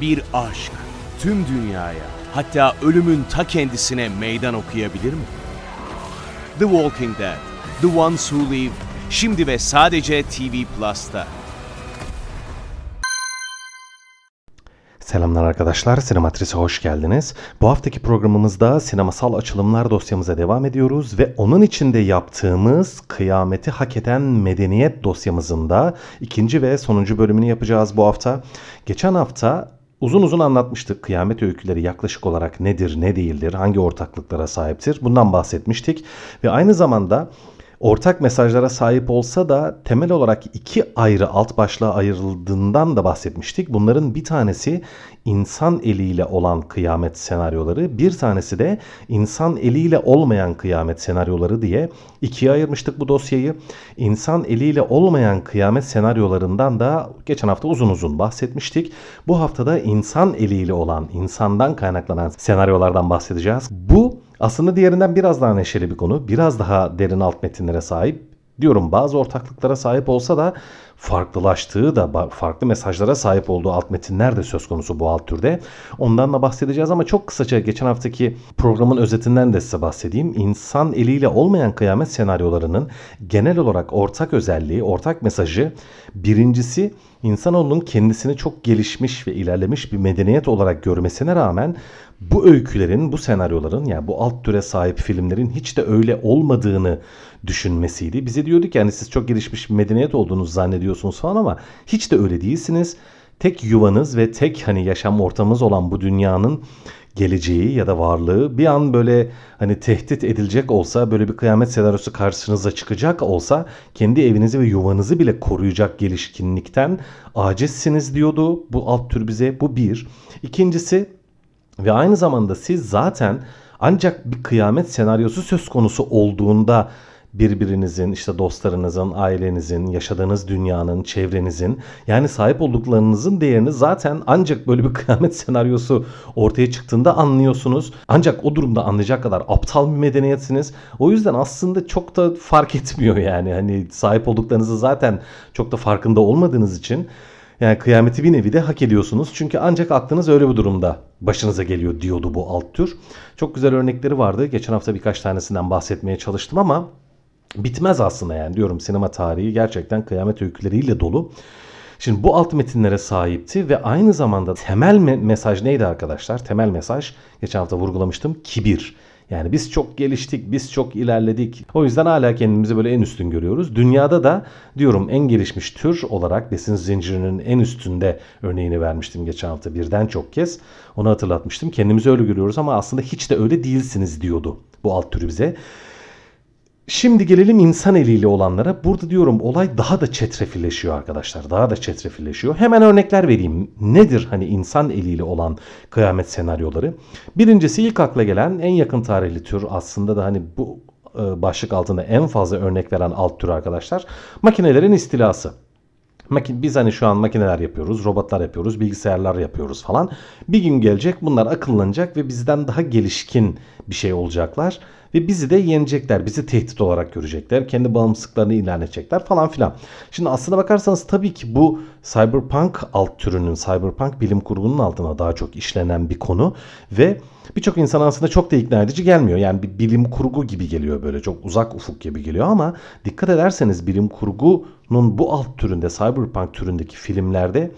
bir aşk tüm dünyaya hatta ölümün ta kendisine meydan okuyabilir mi? The Walking Dead, The Ones Who Live, şimdi ve sadece TV Plus'ta. Selamlar arkadaşlar, Sinematris'e hoş geldiniz. Bu haftaki programımızda sinemasal açılımlar dosyamıza devam ediyoruz ve onun içinde yaptığımız kıyameti hak eden medeniyet dosyamızın da ikinci ve sonuncu bölümünü yapacağız bu hafta. Geçen hafta Uzun uzun anlatmıştık kıyamet öyküleri yaklaşık olarak nedir, ne değildir, hangi ortaklıklara sahiptir bundan bahsetmiştik. Ve aynı zamanda ortak mesajlara sahip olsa da temel olarak iki ayrı alt başlığa ayrıldığından da bahsetmiştik. Bunların bir tanesi insan eliyle olan kıyamet senaryoları, bir tanesi de insan eliyle olmayan kıyamet senaryoları diye ikiye ayırmıştık bu dosyayı. İnsan eliyle olmayan kıyamet senaryolarından da geçen hafta uzun uzun bahsetmiştik. Bu haftada insan eliyle olan, insandan kaynaklanan senaryolardan bahsedeceğiz. Bu aslında diğerinden biraz daha neşeli bir konu, biraz daha derin alt metinlere sahip. Diyorum bazı ortaklıklara sahip olsa da farklılaştığı da farklı mesajlara sahip olduğu alt metinler de söz konusu bu alt türde. Ondan da bahsedeceğiz ama çok kısaca geçen haftaki programın özetinden de size bahsedeyim. İnsan eliyle olmayan kıyamet senaryolarının genel olarak ortak özelliği, ortak mesajı birincisi insanoğlunun kendisini çok gelişmiş ve ilerlemiş bir medeniyet olarak görmesine rağmen bu öykülerin, bu senaryoların yani bu alt türe sahip filmlerin hiç de öyle olmadığını düşünmesiydi. Bize diyordu ki yani siz çok gelişmiş bir medeniyet olduğunuzu zannediyorsunuz falan ama hiç de öyle değilsiniz. Tek yuvanız ve tek hani yaşam ortamımız olan bu dünyanın geleceği ya da varlığı bir an böyle hani tehdit edilecek olsa böyle bir kıyamet senaryosu karşınıza çıkacak olsa kendi evinizi ve yuvanızı bile koruyacak gelişkinlikten acizsiniz diyordu bu alt tür bize bu bir. İkincisi ve aynı zamanda siz zaten ancak bir kıyamet senaryosu söz konusu olduğunda birbirinizin, işte dostlarınızın, ailenizin, yaşadığınız dünyanın, çevrenizin yani sahip olduklarınızın değerini zaten ancak böyle bir kıyamet senaryosu ortaya çıktığında anlıyorsunuz. Ancak o durumda anlayacak kadar aptal bir medeniyetsiniz. O yüzden aslında çok da fark etmiyor yani. Hani sahip olduklarınızı zaten çok da farkında olmadığınız için yani kıyameti bir nevi de hak ediyorsunuz. Çünkü ancak aklınız öyle bir durumda başınıza geliyor diyordu bu alt tür. Çok güzel örnekleri vardı. Geçen hafta birkaç tanesinden bahsetmeye çalıştım ama bitmez aslında yani diyorum sinema tarihi gerçekten kıyamet öyküleriyle dolu. Şimdi bu alt metinlere sahipti ve aynı zamanda temel me- mesaj neydi arkadaşlar? Temel mesaj geçen hafta vurgulamıştım kibir. Yani biz çok geliştik, biz çok ilerledik. O yüzden hala kendimizi böyle en üstün görüyoruz. Dünyada da diyorum en gelişmiş tür olarak besin zincirinin en üstünde örneğini vermiştim geçen hafta birden çok kez. Onu hatırlatmıştım. Kendimizi öyle görüyoruz ama aslında hiç de öyle değilsiniz diyordu bu alt türü bize. Şimdi gelelim insan eliyle olanlara. Burada diyorum olay daha da çetrefilleşiyor arkadaşlar. Daha da çetrefilleşiyor. Hemen örnekler vereyim. Nedir hani insan eliyle olan kıyamet senaryoları? Birincisi ilk akla gelen en yakın tarihli tür aslında da hani bu e, başlık altında en fazla örnek veren alt tür arkadaşlar. Makinelerin istilası. Biz hani şu an makineler yapıyoruz, robotlar yapıyoruz, bilgisayarlar yapıyoruz falan. Bir gün gelecek bunlar akıllanacak ve bizden daha gelişkin bir şey olacaklar. Ve bizi de yenecekler, bizi tehdit olarak görecekler, kendi bağımsızlıklarını ilan edecekler falan filan. Şimdi aslına bakarsanız tabii ki bu cyberpunk alt türünün, cyberpunk bilim kurgunun altına daha çok işlenen bir konu. Ve birçok insan aslında çok da ikna edici gelmiyor. Yani bir bilim kurgu gibi geliyor böyle çok uzak ufuk gibi geliyor ama dikkat ederseniz bilim kurgunun bu alt türünde cyberpunk türündeki filmlerde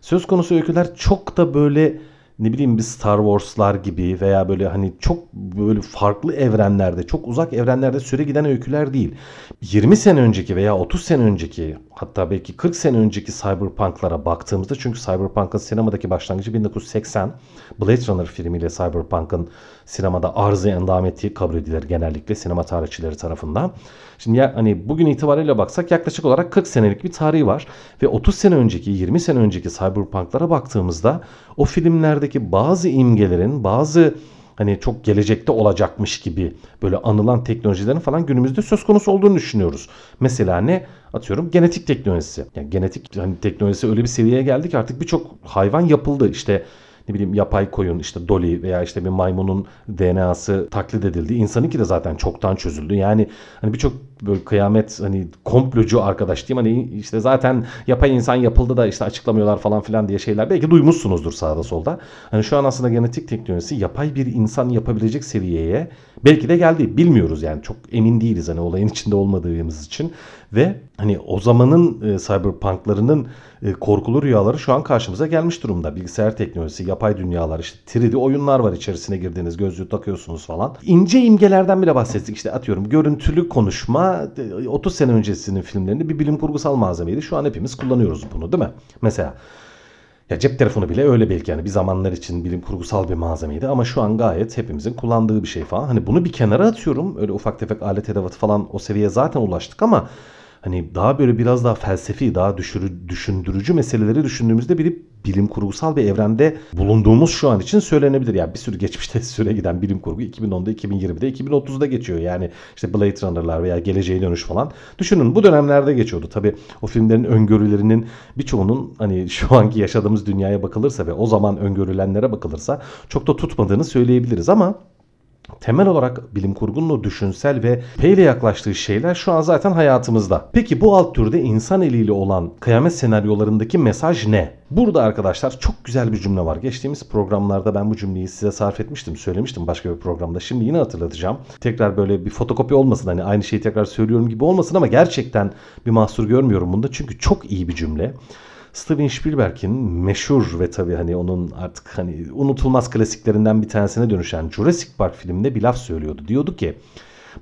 söz konusu öyküler çok da böyle ne bileyim bir Star Wars'lar gibi veya böyle hani çok böyle farklı evrenlerde, çok uzak evrenlerde süre giden öyküler değil. 20 sene önceki veya 30 sene önceki hatta belki 40 sene önceki Cyberpunk'lara baktığımızda çünkü Cyberpunk'ın sinemadaki başlangıcı 1980 Blade Runner filmiyle Cyberpunk'ın sinemada arzı endameti kabul edilir genellikle sinema tarihçileri tarafından. Şimdi ya, hani bugün itibariyle baksak yaklaşık olarak 40 senelik bir tarihi var ve 30 sene önceki 20 sene önceki Cyberpunk'lara baktığımızda o filmlerdeki bazı imgelerin bazı hani çok gelecekte olacakmış gibi böyle anılan teknolojilerin falan günümüzde söz konusu olduğunu düşünüyoruz. Mesela ne? Atıyorum genetik teknolojisi. Yani genetik hani teknolojisi öyle bir seviyeye geldi ki artık birçok hayvan yapıldı. İşte ne bileyim yapay koyun işte Dolly veya işte bir maymunun DNA'sı taklit edildi. İnsanınki de zaten çoktan çözüldü. Yani hani birçok böyle kıyamet hani komplocu arkadaş diyeyim hani işte zaten yapay insan yapıldı da işte açıklamıyorlar falan filan diye şeyler belki duymuşsunuzdur sağda solda. Hani şu an aslında genetik teknolojisi yapay bir insan yapabilecek seviyeye belki de geldi. Bilmiyoruz yani çok emin değiliz hani olayın içinde olmadığımız için ve hani o zamanın e, cyberpunklarının e, korkulu rüyaları şu an karşımıza gelmiş durumda. Bilgisayar teknolojisi, yapay dünyalar, işte 3D oyunlar var içerisine girdiğiniz gözlüğü takıyorsunuz falan. İnce imgelerden bile bahsettik. İşte atıyorum görüntülü konuşma 30 sene öncesinin filmlerinde bir bilim kurgusal malzemeydi. Şu an hepimiz kullanıyoruz bunu değil mi? Mesela ya cep telefonu bile öyle belki yani bir zamanlar için bilim kurgusal bir malzemeydi ama şu an gayet hepimizin kullandığı bir şey falan. Hani bunu bir kenara atıyorum. Öyle ufak tefek alet edevatı falan o seviyeye zaten ulaştık ama hani daha böyle biraz daha felsefi, daha düşürü, düşündürücü meseleleri düşündüğümüzde bir bilim kurgusal bir evrende bulunduğumuz şu an için söylenebilir. Yani bir sürü geçmişte süre giden bilim kurgu 2010'da, 2020'de, 2030'da geçiyor. Yani işte Blade Runner'lar veya Geleceğe Dönüş falan. Düşünün bu dönemlerde geçiyordu. Tabii o filmlerin öngörülerinin birçoğunun hani şu anki yaşadığımız dünyaya bakılırsa ve o zaman öngörülenlere bakılırsa çok da tutmadığını söyleyebiliriz ama temel olarak bilim kurgunun o düşünsel ve peyle yaklaştığı şeyler şu an zaten hayatımızda. Peki bu alt türde insan eliyle olan kıyamet senaryolarındaki mesaj ne? Burada arkadaşlar çok güzel bir cümle var. Geçtiğimiz programlarda ben bu cümleyi size sarf etmiştim, söylemiştim başka bir programda. Şimdi yine hatırlatacağım. Tekrar böyle bir fotokopi olmasın hani aynı şeyi tekrar söylüyorum gibi olmasın ama gerçekten bir mahsur görmüyorum bunda. Çünkü çok iyi bir cümle. Steven Spielberg'in meşhur ve tabii hani onun artık hani unutulmaz klasiklerinden bir tanesine dönüşen Jurassic Park filminde bir laf söylüyordu. Diyordu ki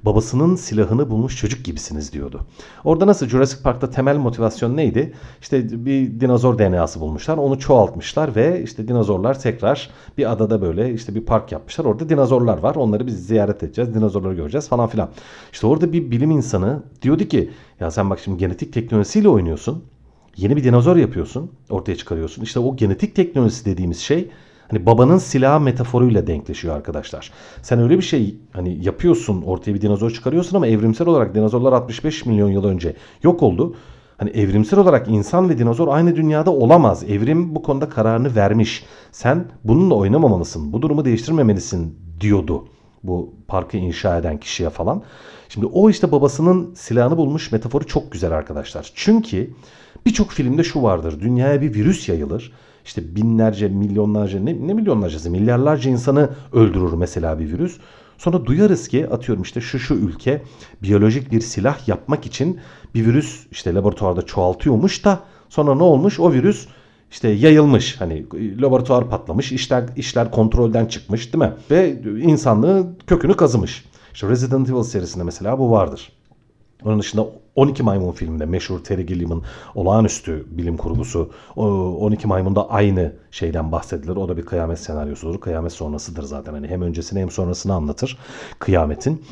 babasının silahını bulmuş çocuk gibisiniz diyordu. Orada nasıl Jurassic Park'ta temel motivasyon neydi? İşte bir dinozor DNA'sı bulmuşlar. Onu çoğaltmışlar ve işte dinozorlar tekrar bir adada böyle işte bir park yapmışlar. Orada dinozorlar var. Onları biz ziyaret edeceğiz. Dinozorları göreceğiz falan filan. İşte orada bir bilim insanı diyordu ki ya sen bak şimdi genetik teknolojisiyle oynuyorsun. Yeni bir dinozor yapıyorsun, ortaya çıkarıyorsun. İşte o genetik teknolojisi dediğimiz şey hani babanın silahı metaforuyla denkleşiyor arkadaşlar. Sen öyle bir şey hani yapıyorsun, ortaya bir dinozor çıkarıyorsun ama evrimsel olarak dinozorlar 65 milyon yıl önce yok oldu. Hani evrimsel olarak insan ve dinozor aynı dünyada olamaz. Evrim bu konuda kararını vermiş. Sen bununla oynamamalısın. Bu durumu değiştirmemelisin diyordu bu parkı inşa eden kişiye falan. Şimdi o işte babasının silahını bulmuş metaforu çok güzel arkadaşlar. Çünkü Birçok filmde şu vardır. Dünyaya bir virüs yayılır. İşte binlerce, milyonlarca, ne, ne milyonlarcası, milyarlarca insanı öldürür mesela bir virüs. Sonra duyarız ki atıyorum işte şu şu ülke biyolojik bir silah yapmak için bir virüs işte laboratuvarda çoğaltıyormuş da sonra ne olmuş? O virüs işte yayılmış hani laboratuvar patlamış işler işler kontrolden çıkmış değil mi? Ve insanlığı kökünü kazımış. İşte Resident Evil serisinde mesela bu vardır. Onun dışında 12 Maymun filminde meşhur Terry Gilliam'ın olağanüstü bilim kurgusu 12 Maymun'da aynı şeyden bahsedilir. O da bir kıyamet senaryosudur. Kıyamet sonrasıdır zaten. Hani hem öncesini hem sonrasını anlatır kıyametin.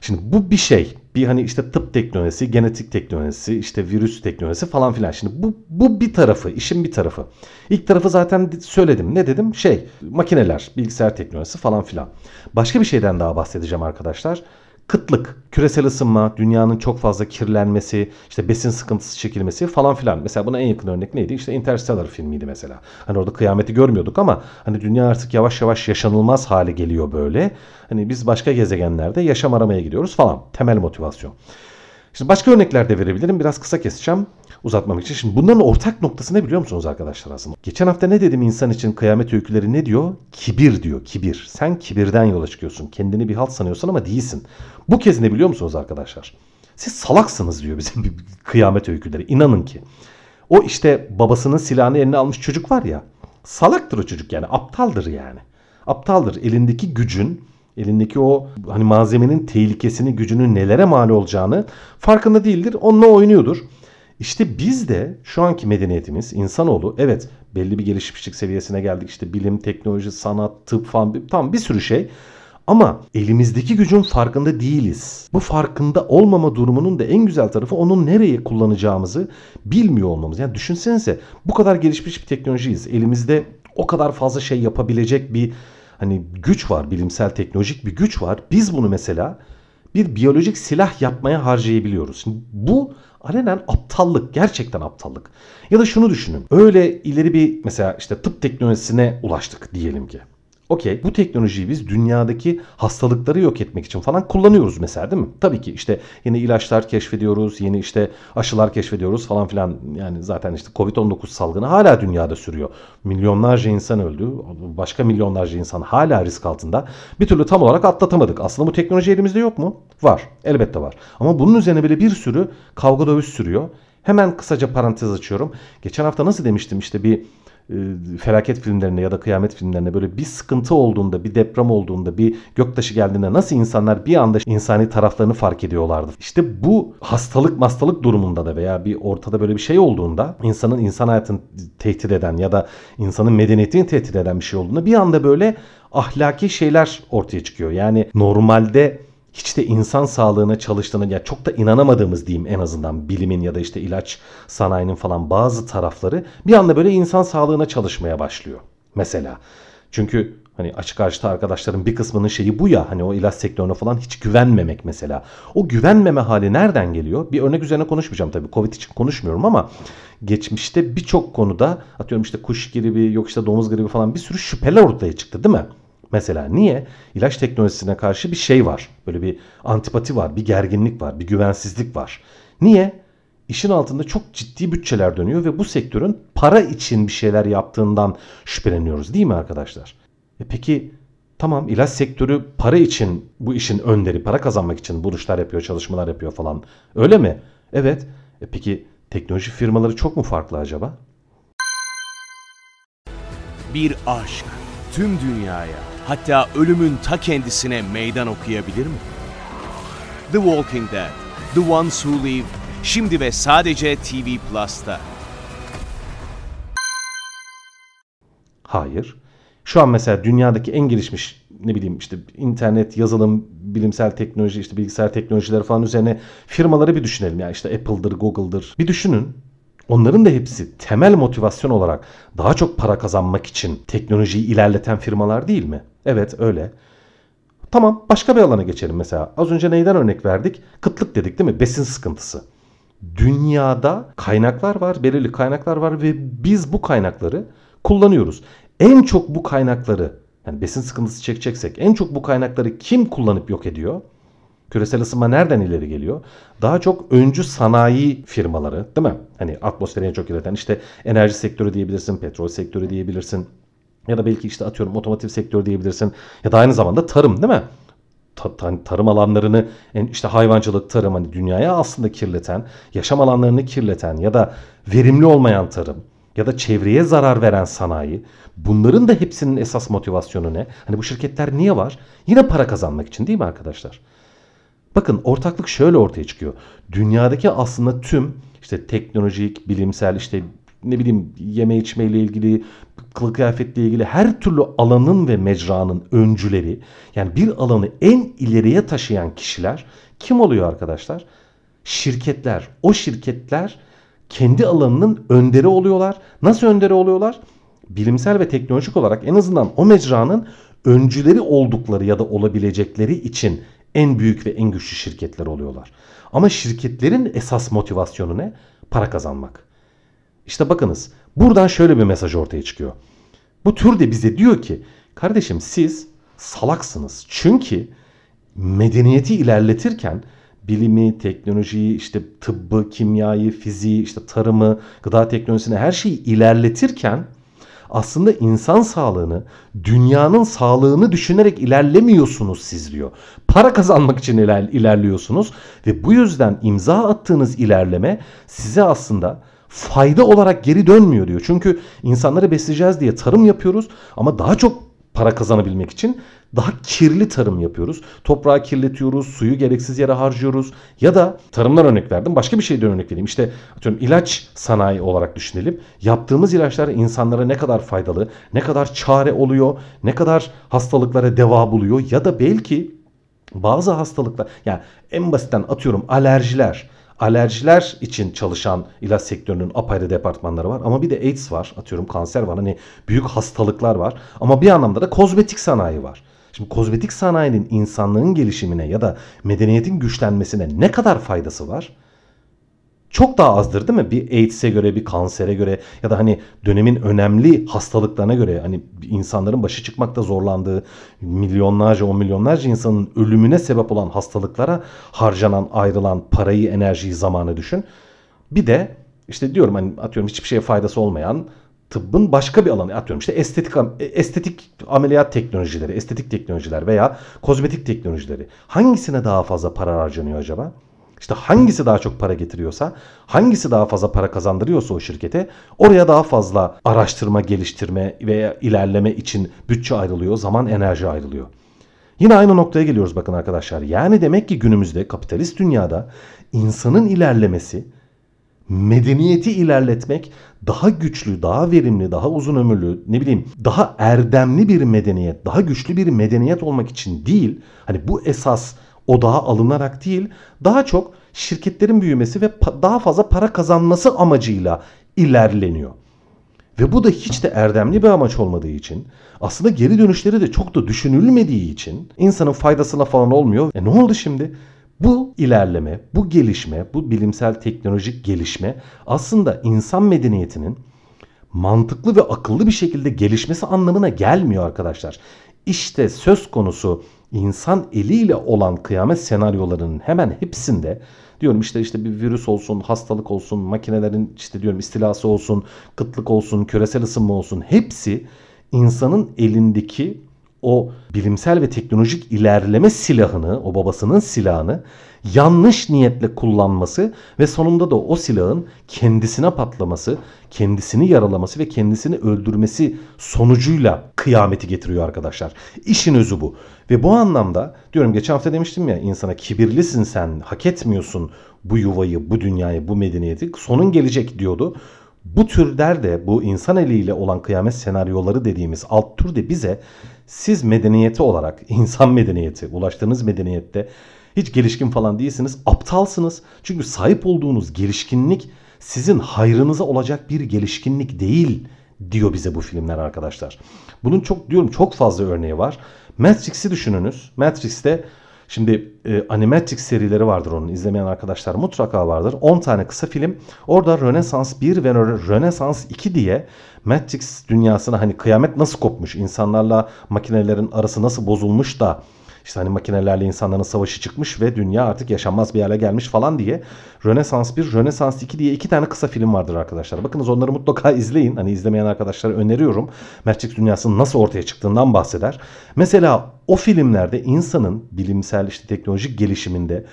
Şimdi bu bir şey. Bir hani işte tıp teknolojisi, genetik teknolojisi, işte virüs teknolojisi falan filan. Şimdi bu, bu bir tarafı, işin bir tarafı. İlk tarafı zaten söyledim. Ne dedim? Şey, makineler, bilgisayar teknolojisi falan filan. Başka bir şeyden daha bahsedeceğim arkadaşlar kıtlık, küresel ısınma, dünyanın çok fazla kirlenmesi, işte besin sıkıntısı çekilmesi falan filan. Mesela buna en yakın örnek neydi? İşte Interstellar filmiydi mesela. Hani orada kıyameti görmüyorduk ama hani dünya artık yavaş yavaş yaşanılmaz hale geliyor böyle. Hani biz başka gezegenlerde yaşam aramaya gidiyoruz falan. Temel motivasyon. Şimdi başka örnekler de verebilirim. Biraz kısa keseceğim uzatmamak için. Şimdi bunların ortak noktası ne biliyor musunuz arkadaşlar aslında? Geçen hafta ne dedim insan için kıyamet öyküleri ne diyor? Kibir diyor kibir. Sen kibirden yola çıkıyorsun. Kendini bir halt sanıyorsun ama değilsin. Bu kez ne biliyor musunuz arkadaşlar? Siz salaksınız diyor bizim kıyamet öyküleri. İnanın ki. O işte babasının silahını eline almış çocuk var ya. Salaktır o çocuk yani. Aptaldır yani. Aptaldır. Elindeki gücün elindeki o hani malzemenin tehlikesini, gücünün nelere mal olacağını farkında değildir. Onunla oynuyordur. İşte biz de şu anki medeniyetimiz insanoğlu evet belli bir gelişmişlik seviyesine geldik. İşte bilim, teknoloji, sanat, tıp falan tam bir sürü şey. Ama elimizdeki gücün farkında değiliz. Bu farkında olmama durumunun da en güzel tarafı onun nereye kullanacağımızı bilmiyor olmamız. Yani düşünsenize bu kadar gelişmiş bir teknolojiyiz. Elimizde o kadar fazla şey yapabilecek bir hani güç var, bilimsel teknolojik bir güç var. Biz bunu mesela bir biyolojik silah yapmaya harcayabiliyoruz. Şimdi bu alenen aptallık, gerçekten aptallık. Ya da şunu düşünün. Öyle ileri bir mesela işte tıp teknolojisine ulaştık diyelim ki. Okey bu teknolojiyi biz dünyadaki hastalıkları yok etmek için falan kullanıyoruz mesela değil mi? Tabii ki işte yeni ilaçlar keşfediyoruz, yeni işte aşılar keşfediyoruz falan filan. Yani zaten işte Covid-19 salgını hala dünyada sürüyor. Milyonlarca insan öldü, başka milyonlarca insan hala risk altında. Bir türlü tam olarak atlatamadık. Aslında bu teknoloji elimizde yok mu? Var, elbette var. Ama bunun üzerine bile bir sürü kavga dövüş sürüyor. Hemen kısaca parantez açıyorum. Geçen hafta nasıl demiştim işte bir felaket filmlerine ya da kıyamet filmlerine böyle bir sıkıntı olduğunda, bir deprem olduğunda, bir göktaşı geldiğinde nasıl insanlar bir anda insani taraflarını fark ediyorlardı. İşte bu hastalık hastalık durumunda da veya bir ortada böyle bir şey olduğunda insanın insan hayatını tehdit eden ya da insanın medeniyetini tehdit eden bir şey olduğunda bir anda böyle ahlaki şeyler ortaya çıkıyor. Yani normalde hiç de insan sağlığına çalıştığını ya çok da inanamadığımız diyeyim en azından bilimin ya da işte ilaç sanayinin falan bazı tarafları bir anda böyle insan sağlığına çalışmaya başlıyor. Mesela. Çünkü hani açık açıkta arkadaşların bir kısmının şeyi bu ya hani o ilaç sektörüne falan hiç güvenmemek mesela. O güvenmeme hali nereden geliyor? Bir örnek üzerine konuşmayacağım tabii. Covid için konuşmuyorum ama geçmişte birçok konuda atıyorum işte kuş gribi yok işte domuz gribi falan bir sürü şüpheler ortaya çıktı değil mi? Mesela niye? İlaç teknolojisine karşı bir şey var. Böyle bir antipati var, bir gerginlik var, bir güvensizlik var. Niye? İşin altında çok ciddi bütçeler dönüyor ve bu sektörün para için bir şeyler yaptığından şüpheleniyoruz değil mi arkadaşlar? E peki tamam ilaç sektörü para için bu işin önderi, para kazanmak için buluşlar yapıyor, çalışmalar yapıyor falan. Öyle mi? Evet. E peki teknoloji firmaları çok mu farklı acaba? Bir aşk tüm dünyaya hatta ölümün ta kendisine meydan okuyabilir mi? The Walking Dead, The Ones Who Live, şimdi ve sadece TV Plus'ta. Hayır. Şu an mesela dünyadaki en gelişmiş ne bileyim işte internet, yazılım, bilimsel teknoloji, işte bilgisayar teknolojileri falan üzerine firmaları bir düşünelim. Yani işte Apple'dır, Google'dır. Bir düşünün. Onların da hepsi temel motivasyon olarak daha çok para kazanmak için teknolojiyi ilerleten firmalar değil mi? Evet öyle. Tamam başka bir alana geçelim mesela. Az önce neyden örnek verdik? Kıtlık dedik değil mi? Besin sıkıntısı. Dünyada kaynaklar var, belirli kaynaklar var ve biz bu kaynakları kullanıyoruz. En çok bu kaynakları yani besin sıkıntısı çekeceksek en çok bu kaynakları kim kullanıp yok ediyor? Küresel ısınma nereden ileri geliyor? Daha çok öncü sanayi firmaları değil mi? Hani atmosferi en çok üreten işte enerji sektörü diyebilirsin, petrol sektörü diyebilirsin. Ya da belki işte atıyorum otomotiv sektörü diyebilirsin. Ya da aynı zamanda tarım değil mi? Ta- ta- tarım alanlarını işte hayvancılık, tarım hani dünyaya aslında kirleten, yaşam alanlarını kirleten ya da verimli olmayan tarım ya da çevreye zarar veren sanayi bunların da hepsinin esas motivasyonu ne? Hani bu şirketler niye var? Yine para kazanmak için değil mi arkadaşlar? Bakın ortaklık şöyle ortaya çıkıyor. Dünyadaki aslında tüm işte teknolojik, bilimsel işte ne bileyim yeme içme ile ilgili, kılık kıyafetle ilgili her türlü alanın ve mecranın öncüleri yani bir alanı en ileriye taşıyan kişiler kim oluyor arkadaşlar? Şirketler. O şirketler kendi alanının önderi oluyorlar. Nasıl önderi oluyorlar? Bilimsel ve teknolojik olarak en azından o mecranın öncüleri oldukları ya da olabilecekleri için en büyük ve en güçlü şirketler oluyorlar. Ama şirketlerin esas motivasyonu ne? Para kazanmak. İşte bakınız buradan şöyle bir mesaj ortaya çıkıyor. Bu tür de bize diyor ki kardeşim siz salaksınız. Çünkü medeniyeti ilerletirken bilimi, teknolojiyi, işte tıbbı, kimyayı, fiziği, işte tarımı, gıda teknolojisini her şeyi ilerletirken aslında insan sağlığını, dünyanın sağlığını düşünerek ilerlemiyorsunuz siz diyor. Para kazanmak için iler, ilerliyorsunuz ve bu yüzden imza attığınız ilerleme size aslında fayda olarak geri dönmüyor diyor. Çünkü insanları besleyeceğiz diye tarım yapıyoruz ama daha çok para kazanabilmek için daha kirli tarım yapıyoruz. Toprağı kirletiyoruz, suyu gereksiz yere harcıyoruz. Ya da tarımdan örnek verdim. Başka bir şeyden örnek vereyim. İşte atıyorum ilaç sanayi olarak düşünelim. Yaptığımız ilaçlar insanlara ne kadar faydalı, ne kadar çare oluyor, ne kadar hastalıklara deva buluyor ya da belki bazı hastalıklar yani en basitten atıyorum alerjiler alerjiler için çalışan ilaç sektörünün apayrı departmanları var. Ama bir de AIDS var. Atıyorum kanser var. Hani büyük hastalıklar var. Ama bir anlamda da kozmetik sanayi var. Şimdi kozmetik sanayinin insanlığın gelişimine ya da medeniyetin güçlenmesine ne kadar faydası var? Çok daha azdır değil mi? Bir AIDS'e göre, bir kansere göre ya da hani dönemin önemli hastalıklarına göre hani insanların başı çıkmakta zorlandığı milyonlarca, on milyonlarca insanın ölümüne sebep olan hastalıklara harcanan, ayrılan parayı, enerjiyi, zamanı düşün. Bir de işte diyorum hani atıyorum hiçbir şeye faydası olmayan tıbbın başka bir alanı atıyorum işte estetik estetik ameliyat teknolojileri, estetik teknolojiler veya kozmetik teknolojileri. Hangisine daha fazla para harcanıyor acaba? İşte hangisi daha çok para getiriyorsa, hangisi daha fazla para kazandırıyorsa o şirkete oraya daha fazla araştırma, geliştirme veya ilerleme için bütçe ayrılıyor, zaman enerji ayrılıyor. Yine aynı noktaya geliyoruz bakın arkadaşlar. Yani demek ki günümüzde kapitalist dünyada insanın ilerlemesi, medeniyeti ilerletmek daha güçlü, daha verimli, daha uzun ömürlü, ne bileyim daha erdemli bir medeniyet, daha güçlü bir medeniyet olmak için değil. Hani bu esas odağa alınarak değil daha çok şirketlerin büyümesi ve daha fazla para kazanması amacıyla ilerleniyor. Ve bu da hiç de erdemli bir amaç olmadığı için aslında geri dönüşleri de çok da düşünülmediği için insanın faydasına falan olmuyor. E ne oldu şimdi? Bu ilerleme, bu gelişme, bu bilimsel teknolojik gelişme aslında insan medeniyetinin mantıklı ve akıllı bir şekilde gelişmesi anlamına gelmiyor arkadaşlar. İşte söz konusu insan eliyle olan kıyamet senaryolarının hemen hepsinde diyorum işte işte bir virüs olsun, hastalık olsun, makinelerin işte diyorum istilası olsun, kıtlık olsun, küresel ısınma olsun hepsi insanın elindeki o bilimsel ve teknolojik ilerleme silahını, o babasının silahını yanlış niyetle kullanması ve sonunda da o silahın kendisine patlaması, kendisini yaralaması ve kendisini öldürmesi sonucuyla kıyameti getiriyor arkadaşlar. İşin özü bu. Ve bu anlamda diyorum geçen hafta demiştim ya insana kibirlisin sen, hak etmiyorsun bu yuvayı, bu dünyayı, bu medeniyeti. Sonun gelecek diyordu. Bu türler de bu insan eliyle olan kıyamet senaryoları dediğimiz alt tür de bize siz medeniyeti olarak insan medeniyeti ulaştığınız medeniyette hiç gelişkin falan değilsiniz aptalsınız. Çünkü sahip olduğunuz gelişkinlik sizin hayrınıza olacak bir gelişkinlik değil diyor bize bu filmler arkadaşlar. Bunun çok diyorum çok fazla örneği var. Matrix'i düşününüz. Matrix'te Şimdi e, Animatrix serileri vardır onun izlemeyen arkadaşlar mutlaka vardır. 10 tane kısa film. Orada Rönesans 1 ve Rönesans 2 diye Matrix dünyasına hani kıyamet nasıl kopmuş, insanlarla makinelerin arası nasıl bozulmuş da işte hani makinelerle insanların savaşı çıkmış ve dünya artık yaşanmaz bir hale gelmiş falan diye Rönesans 1, Rönesans 2 diye iki tane kısa film vardır arkadaşlar. Bakınız onları mutlaka izleyin. Hani izlemeyen arkadaşlara öneriyorum. Matrix dünyasının nasıl ortaya çıktığından bahseder. Mesela o filmlerde insanın bilimsel işte teknolojik gelişiminde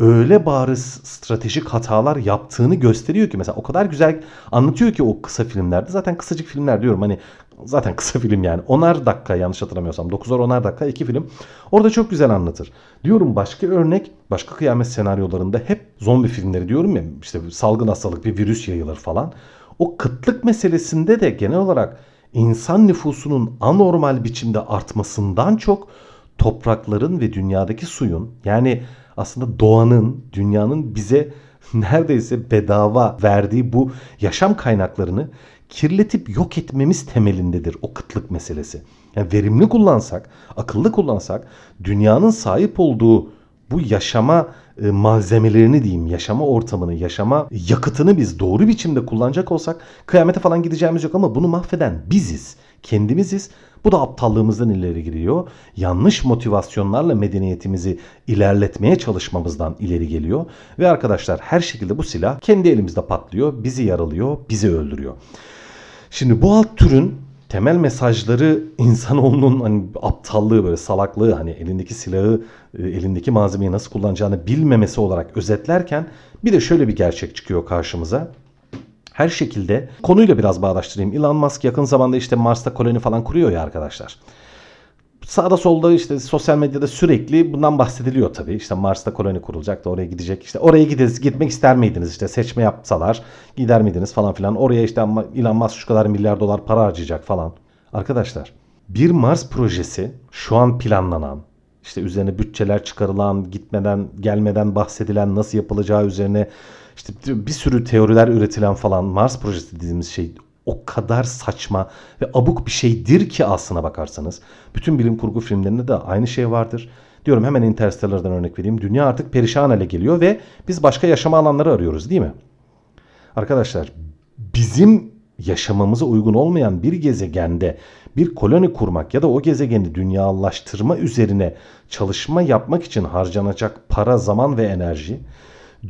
öyle bariz stratejik hatalar yaptığını gösteriyor ki mesela o kadar güzel anlatıyor ki o kısa filmlerde. Zaten kısacık filmler diyorum hani zaten kısa film yani. Onar dakika yanlış hatırlamıyorsam. 9'ar onar dakika iki film. Orada çok güzel anlatır. Diyorum başka örnek başka kıyamet senaryolarında hep zombi filmleri diyorum ya işte salgın hastalık bir virüs yayılır falan. O kıtlık meselesinde de genel olarak insan nüfusunun anormal biçimde artmasından çok toprakların ve dünyadaki suyun yani aslında doğanın, dünyanın bize neredeyse bedava verdiği bu yaşam kaynaklarını kirletip yok etmemiz temelindedir o kıtlık meselesi. Yani verimli kullansak, akıllı kullansak dünyanın sahip olduğu bu yaşama e, malzemelerini diyeyim, yaşama ortamını, yaşama yakıtını biz doğru biçimde kullanacak olsak kıyamete falan gideceğimiz yok ama bunu mahveden biziz. Kendimiziz. Bu da aptallığımızdan ileri giriyor. Yanlış motivasyonlarla medeniyetimizi ilerletmeye çalışmamızdan ileri geliyor. Ve arkadaşlar her şekilde bu silah kendi elimizde patlıyor, bizi yaralıyor, bizi öldürüyor. Şimdi bu alt türün temel mesajları insanoğlunun hani aptallığı böyle salaklığı hani elindeki silahı e, elindeki malzemeyi nasıl kullanacağını bilmemesi olarak özetlerken bir de şöyle bir gerçek çıkıyor karşımıza. Her şekilde konuyla biraz bağdaştırayım. Elon Musk yakın zamanda işte Mars'ta koloni falan kuruyor ya arkadaşlar sağda solda işte sosyal medyada sürekli bundan bahsediliyor tabii. İşte Mars'ta koloni kurulacak da oraya gidecek. İşte oraya gideriz, gitmek ister miydiniz? İşte seçme yapsalar gider miydiniz falan filan. Oraya işte Elon Musk şu kadar milyar dolar para harcayacak falan. Arkadaşlar bir Mars projesi şu an planlanan işte üzerine bütçeler çıkarılan, gitmeden gelmeden bahsedilen, nasıl yapılacağı üzerine işte bir sürü teoriler üretilen falan Mars projesi dediğimiz şey o kadar saçma ve abuk bir şeydir ki aslına bakarsanız. Bütün bilim kurgu filmlerinde de aynı şey vardır. Diyorum hemen Interstellar'dan örnek vereyim. Dünya artık perişan hale geliyor ve biz başka yaşama alanları arıyoruz değil mi? Arkadaşlar bizim yaşamamıza uygun olmayan bir gezegende bir koloni kurmak ya da o gezegeni dünyalaştırma üzerine çalışma yapmak için harcanacak para, zaman ve enerji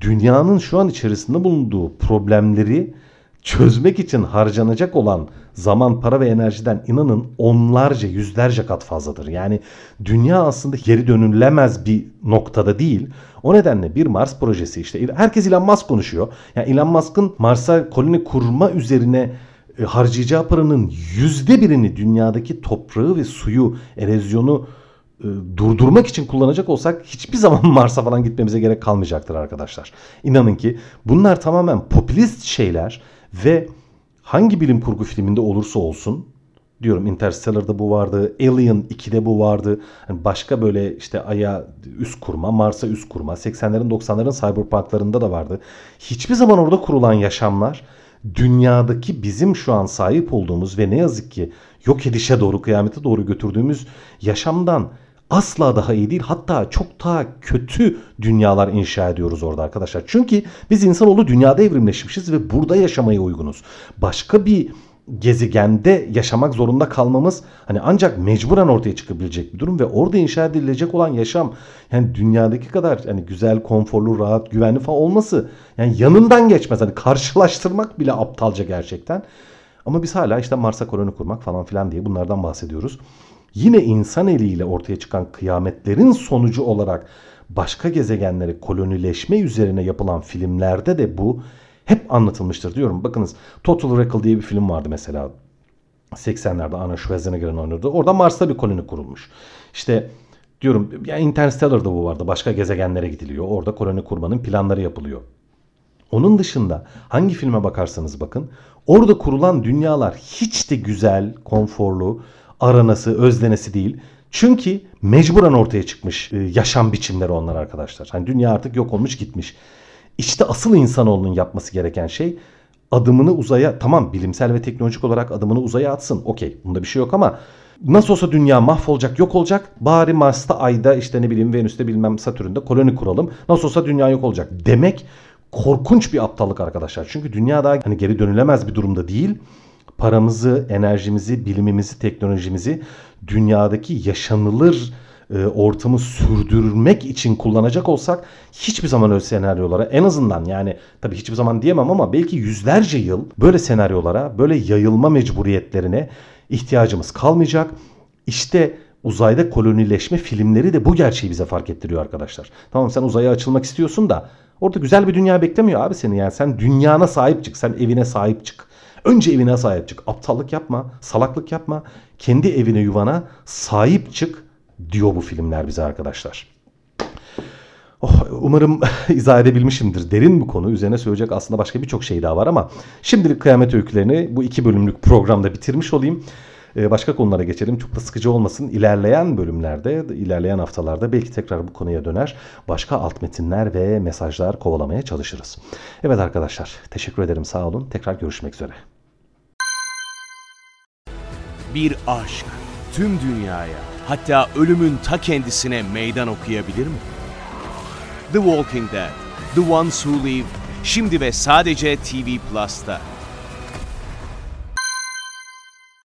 dünyanın şu an içerisinde bulunduğu problemleri çözmek için harcanacak olan zaman, para ve enerjiden inanın onlarca, yüzlerce kat fazladır. Yani dünya aslında geri dönülemez bir noktada değil. O nedenle bir Mars projesi işte herkes Elon Musk konuşuyor. Yani Elon Musk'ın Mars'a koloni kurma üzerine e, harcayacağı paranın yüzde birini dünyadaki toprağı ve suyu, erozyonu e, durdurmak için kullanacak olsak hiçbir zaman Mars'a falan gitmemize gerek kalmayacaktır arkadaşlar. İnanın ki bunlar tamamen popülist şeyler ve hangi bilim kurgu filminde olursa olsun diyorum Interstellar'da bu vardı, Alien 2'de bu vardı. Yani başka böyle işte Ay'a üst kurma, Mars'a üst kurma, 80'lerin 90'ların cyberpunklarında da vardı. Hiçbir zaman orada kurulan yaşamlar dünyadaki bizim şu an sahip olduğumuz ve ne yazık ki yok edişe doğru, kıyamete doğru götürdüğümüz yaşamdan asla daha iyi değil hatta çok daha kötü dünyalar inşa ediyoruz orada arkadaşlar. Çünkü biz insanoğlu dünyada evrimleşmişiz ve burada yaşamaya uygunuz. Başka bir gezegende yaşamak zorunda kalmamız hani ancak mecburen ortaya çıkabilecek bir durum ve orada inşa edilecek olan yaşam yani dünyadaki kadar hani güzel, konforlu, rahat, güvenli falan olması yani yanından geçmez. Hani karşılaştırmak bile aptalca gerçekten. Ama biz hala işte Mars'a koloni kurmak falan filan diye bunlardan bahsediyoruz. Yine insan eliyle ortaya çıkan kıyametlerin sonucu olarak başka gezegenlere kolonileşme üzerine yapılan filmlerde de bu hep anlatılmıştır diyorum. Bakınız Total Recall diye bir film vardı mesela. 80'lerde Arnold Schwarzenegger'in oynadığı. Orada Mars'ta bir koloni kurulmuş. İşte diyorum ya Interstellar'da bu vardı. Başka gezegenlere gidiliyor. Orada koloni kurmanın planları yapılıyor. Onun dışında hangi filme bakarsanız bakın orada kurulan dünyalar hiç de güzel, konforlu, aranası, özlenesi değil. Çünkü mecburen ortaya çıkmış e, yaşam biçimleri onlar arkadaşlar. Hani dünya artık yok olmuş gitmiş. İşte asıl insanoğlunun yapması gereken şey adımını uzaya tamam bilimsel ve teknolojik olarak adımını uzaya atsın. Okey bunda bir şey yok ama nasıl olsa dünya mahvolacak yok olacak. Bari Mars'ta Ay'da işte ne bileyim Venüs'te bilmem Satürn'de koloni kuralım. Nasıl olsa dünya yok olacak demek korkunç bir aptallık arkadaşlar. Çünkü dünya daha hani geri dönülemez bir durumda değil. Paramızı, enerjimizi, bilimimizi, teknolojimizi dünyadaki yaşanılır e, ortamı sürdürmek için kullanacak olsak hiçbir zaman öyle senaryolara en azından yani tabii hiçbir zaman diyemem ama belki yüzlerce yıl böyle senaryolara, böyle yayılma mecburiyetlerine ihtiyacımız kalmayacak. İşte uzayda kolonileşme filmleri de bu gerçeği bize fark ettiriyor arkadaşlar. Tamam sen uzaya açılmak istiyorsun da orada güzel bir dünya beklemiyor abi seni yani. Sen dünyana sahip çık, sen evine sahip çık. Önce evine sahip çık. Aptallık yapma, salaklık yapma. Kendi evine, yuvana sahip çık diyor bu filmler bize arkadaşlar. Oh, umarım izah edebilmişimdir. Derin bu konu. Üzerine söyleyecek aslında başka birçok şey daha var ama şimdilik kıyamet öykülerini bu iki bölümlük programda bitirmiş olayım. Ee, başka konulara geçelim. Çok da sıkıcı olmasın. İlerleyen bölümlerde, ilerleyen haftalarda belki tekrar bu konuya döner. Başka alt metinler ve mesajlar kovalamaya çalışırız. Evet arkadaşlar, teşekkür ederim. Sağ olun. Tekrar görüşmek üzere. Bir aşk tüm dünyaya hatta ölümün ta kendisine meydan okuyabilir mi? The Walking Dead, The Ones Who Live, şimdi ve sadece TV Plus'ta.